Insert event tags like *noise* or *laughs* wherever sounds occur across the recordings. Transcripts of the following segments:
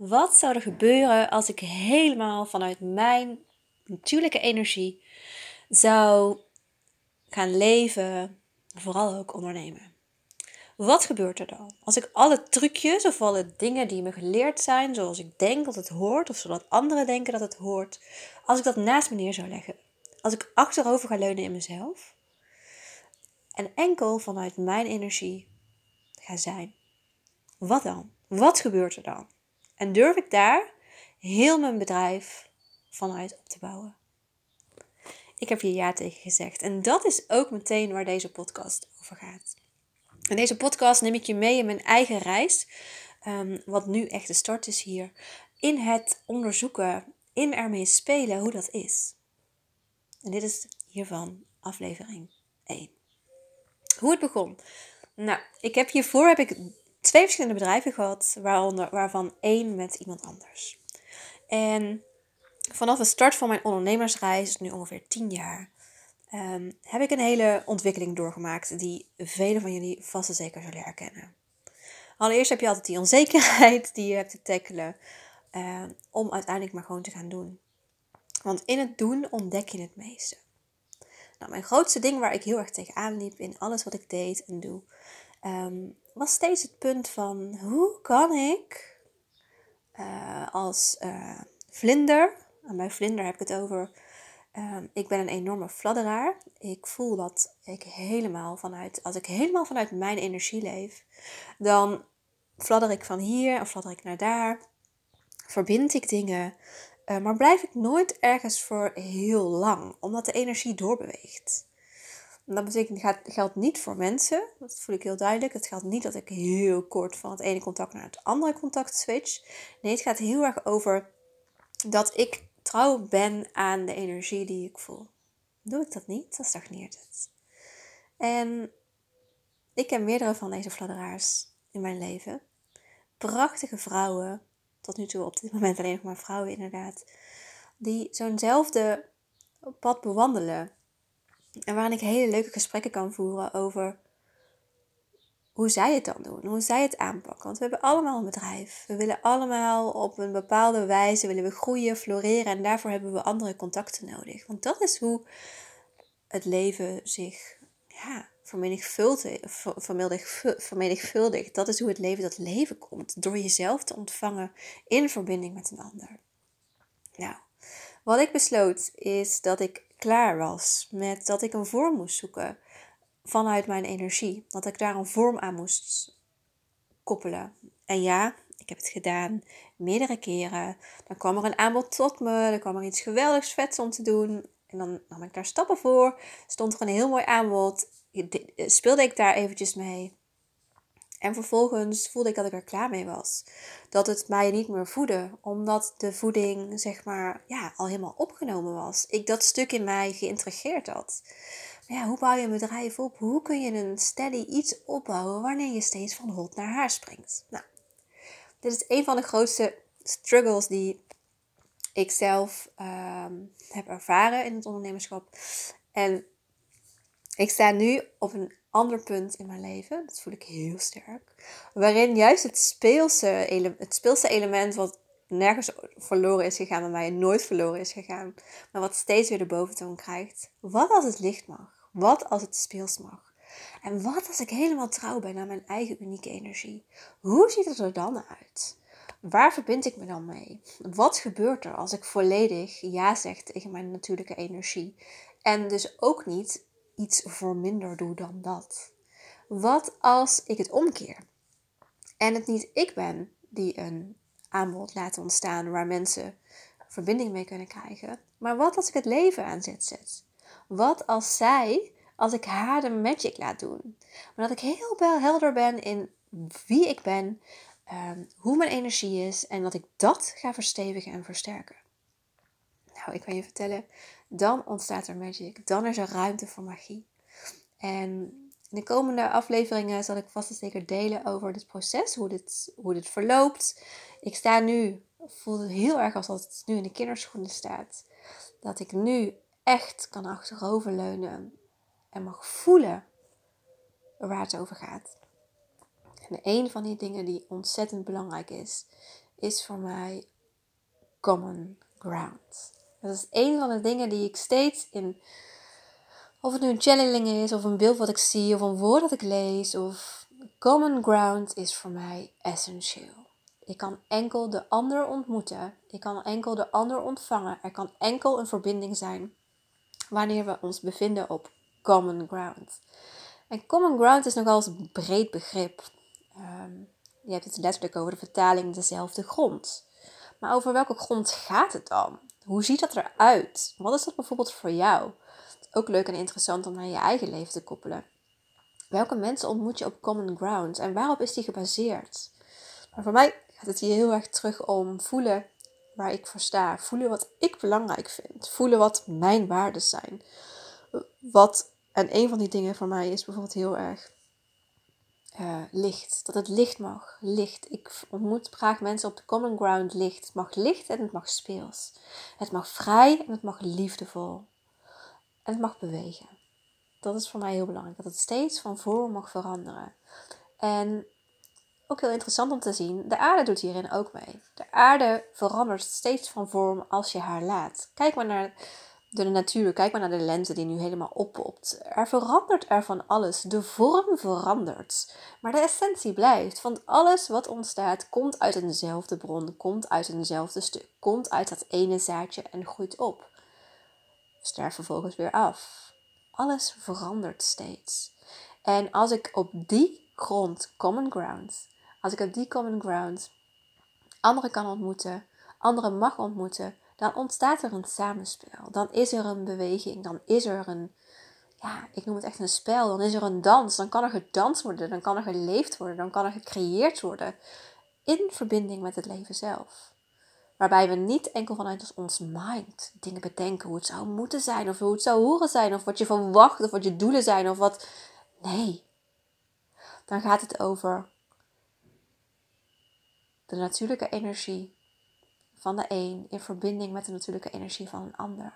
Wat zou er gebeuren als ik helemaal vanuit mijn natuurlijke energie zou gaan leven, vooral ook ondernemen? Wat gebeurt er dan? Als ik alle trucjes of alle dingen die me geleerd zijn, zoals ik denk dat het hoort, of zodat anderen denken dat het hoort, als ik dat naast me neer zou leggen, als ik achterover ga leunen in mezelf en enkel vanuit mijn energie ga zijn, wat dan? Wat gebeurt er dan? En durf ik daar heel mijn bedrijf vanuit op te bouwen? Ik heb hier ja tegen gezegd. En dat is ook meteen waar deze podcast over gaat. In deze podcast neem ik je mee in mijn eigen reis, ehm, wat nu echt de start is hier, in het onderzoeken, in ermee spelen hoe dat is. En dit is hiervan aflevering 1. Hoe het begon. Nou, ik heb hiervoor heb ik twee verschillende bedrijven gehad, waaronder, waarvan één met iemand anders. En vanaf de start van mijn ondernemersreis, nu ongeveer 10 jaar, um, heb ik een hele ontwikkeling doorgemaakt die velen van jullie vast en zeker zullen herkennen. Allereerst heb je altijd die onzekerheid die je hebt te tackelen uh, om uiteindelijk maar gewoon te gaan doen. Want in het doen ontdek je het meeste. Nou, mijn grootste ding waar ik heel erg tegenaan liep in alles wat ik deed en doe, um, was steeds het punt van hoe kan ik uh, als uh, vlinder, en bij vlinder heb ik het over Ehm, ik ben een enorme fladderaar. Ik voel dat ik helemaal vanuit, als ik helemaal vanuit mijn energie leef, dan fladder ik van hier en fladder ik naar daar. Verbind ik dingen, uh, maar blijf ik nooit ergens voor heel lang, omdat de energie doorbeweegt. Dat betekent, het geldt niet voor mensen, dat voel ik heel duidelijk. Het geldt niet dat ik heel kort van het ene contact naar het andere contact switch. Nee, het gaat heel erg over dat ik trouw ben aan de energie die ik voel. Doe ik dat niet, dan stagneert het. En ik heb meerdere van deze fladderaars in mijn leven. Prachtige vrouwen, tot nu toe op dit moment alleen nog maar vrouwen inderdaad, die zo'nzelfde pad bewandelen. En waarin ik hele leuke gesprekken kan voeren over hoe zij het dan doen, hoe zij het aanpakken. Want we hebben allemaal een bedrijf. We willen allemaal op een bepaalde wijze willen we groeien, floreren en daarvoor hebben we andere contacten nodig. Want dat is hoe het leven zich ja, vermenigvuldigt. Dat is hoe het leven tot leven komt. Door jezelf te ontvangen in verbinding met een ander. Nou, wat ik besloot is dat ik klaar was met dat ik een vorm moest zoeken vanuit mijn energie. Dat ik daar een vorm aan moest koppelen. En ja, ik heb het gedaan meerdere keren. Dan kwam er een aanbod tot me, dan kwam er iets geweldigs vets om te doen. En dan nam ik daar stappen voor. Stond er een heel mooi aanbod. Speelde ik daar eventjes mee. En vervolgens voelde ik dat ik er klaar mee was. Dat het mij niet meer voedde, omdat de voeding, zeg maar, ja, al helemaal opgenomen was. Ik dat stuk in mij geïntegreerd had ja, hoe bouw je een bedrijf op? Hoe kun je een steady iets opbouwen wanneer je steeds van hot naar haar springt? Nou, dit is een van de grootste struggles die ik zelf ehm, heb ervaren in het ondernemerschap. En ik sta nu op een ander punt in mijn leven, dat voel ik heel sterk, waarin juist het speelse, het speelse element wat nergens verloren is gegaan bij mij, nooit verloren is gegaan, maar wat steeds weer de boventoon krijgt. Wat als het licht mag? Wat als het speels mag? En wat als ik helemaal trouw ben aan mijn eigen unieke energie? Hoe ziet het er dan uit? Waar verbind ik me dan mee? Wat gebeurt er als ik volledig ja zeg tegen mijn natuurlijke energie? En dus ook niet iets voor minder doe dan dat. Wat als ik het omkeer? En het niet ik ben die een aanbod laat ontstaan waar mensen verbinding mee kunnen krijgen. Maar wat als ik het leven aan zet zet? Wat als zij, als ik haar de magic laat doen? Maar dat ik heel helder ben in wie ik ben, um, hoe mijn energie is en dat ik dat ga verstevigen en versterken. Nou, ik kan je vertellen, dan ontstaat er magic. Dan is er ruimte voor magie. En in de komende afleveringen zal ik vast en zeker delen over dit proces, hoe dit, hoe dit verloopt. Ik sta nu, voel het heel erg alsof het nu in de kinderschoenen staat. Dat ik nu echt kan achteroverleunen en mag voelen waar het over gaat. En een van die dingen die ontzettend belangrijk is, is voor mij common ground. Dat is een van de dingen die ik steeds in, of het nu een channeling is, of een beeld wat ik zie, of een woord dat ik lees, of common ground is voor mij essentieel. Ik kan enkel de ander ontmoeten. Ik kan enkel de ander ontvangen. Er kan enkel een verbinding zijn wanneer we ons bevinden op common ground. En common ground is nogal een breed begrip. Ehm, je hebt het letterlijk over de vertaling dezelfde grond. Maar over welke grond gaat het dan? Hoe ziet dat eruit? Wat is dat bijvoorbeeld voor jou? Ook leuk en interessant om naar je eigen leven te koppelen. Welke mensen ontmoet je op common ground en waarop is die gebaseerd? Maar voor mij gaat het hier heel erg terug om voelen waar ik voor sta. Voelen wat ik belangrijk vind. Voelen wat mijn waarden zijn. Wat, en een van die dingen voor mij is bijvoorbeeld heel erg uh, licht. Dat het licht mag. Licht. Ik ontmoet graag mensen op de common ground licht. Het mag licht en het mag speels. Het mag vrij en het mag liefdevol. En het mag bewegen. Dat is voor mij heel belangrijk. Dat het steeds van vorm mag veranderen. En ook heel interessant om te zien, de aarde doet hierin ook mee. De aarde verandert steeds van vorm als je haar laat. Kijk maar naar de natuur, kijk maar naar de lente die nu helemaal oppopt. Er verandert er van alles. De vorm verandert. Maar de essentie blijft. Want alles wat ontstaat komt uit eenzelfde bron, komt uit eenzelfde stuk, komt uit dat ene zaadje en groeit op. Sterft vervolgens weer af. Alles verandert steeds. En als ik op die grond, common ground, als ik op die common ground anderen kan ontmoeten, anderen mag ontmoeten, dan ontstaat er een samenspel. Dan is er een beweging, dan is er een, ja, ik noem het echt een spel. Dan is er een dans, dan kan er gedanst worden, dan kan er geleefd worden, dan kan er gecreëerd worden. In verbinding met het leven zelf. Waarbij we niet enkel vanuit ons mind dingen bedenken hoe het zou moeten zijn, of hoe het zou horen zijn, of wat je verwacht, of wat je doelen zijn, of wat. Nee. Dan gaat het over de natuurlijke energie van de een in verbinding met de natuurlijke energie van een ander.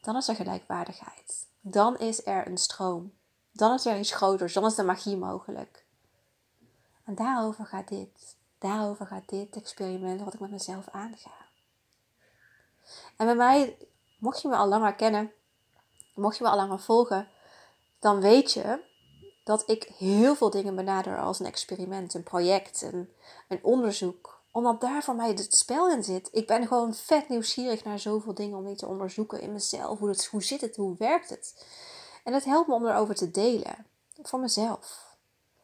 Dan is er gelijkwaardigheid. Dan is er een stroom. Dan is er iets groters. Dan is de magie mogelijk. En daarover gaat dit. Daarover gaat dit experiment wat ik met mezelf aanga. En bij mij, mocht je me al langer kennen, mocht je me al langer volgen, dan weet je dat ik heel veel dingen benader als een experiment, een project, een, een onderzoek. Omdat daar voor mij het spel in zit. Ik ben gewoon vet nieuwsgierig naar zoveel dingen om die te onderzoeken in mezelf. Hoe, het, hoe zit het? Hoe werkt het? En het helpt me om erover te delen. Voor mezelf.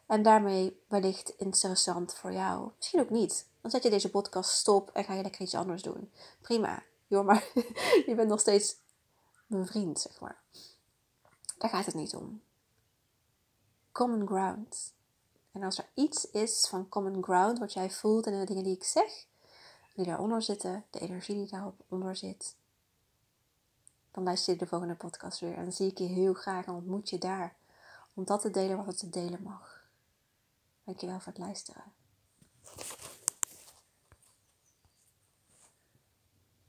En daarmee wellicht interessant voor jou. Misschien ook niet. Dan zet je deze podcast stop en ga je lekker iets anders doen. Prima. Joh, maar *laughs* je bent nog steeds mijn vriend, zeg maar. Daar gaat het niet om common ground. En als er iets is van common ground wat jij voelt en de dingen die ik zeg, die daaronder zitten, de energie die daarop onder zit, dan luister je de volgende podcast weer. En dan zie ik je heel graag en ontmoet je daar. Om dat te delen wat het te delen mag. Dankjewel voor het luisteren.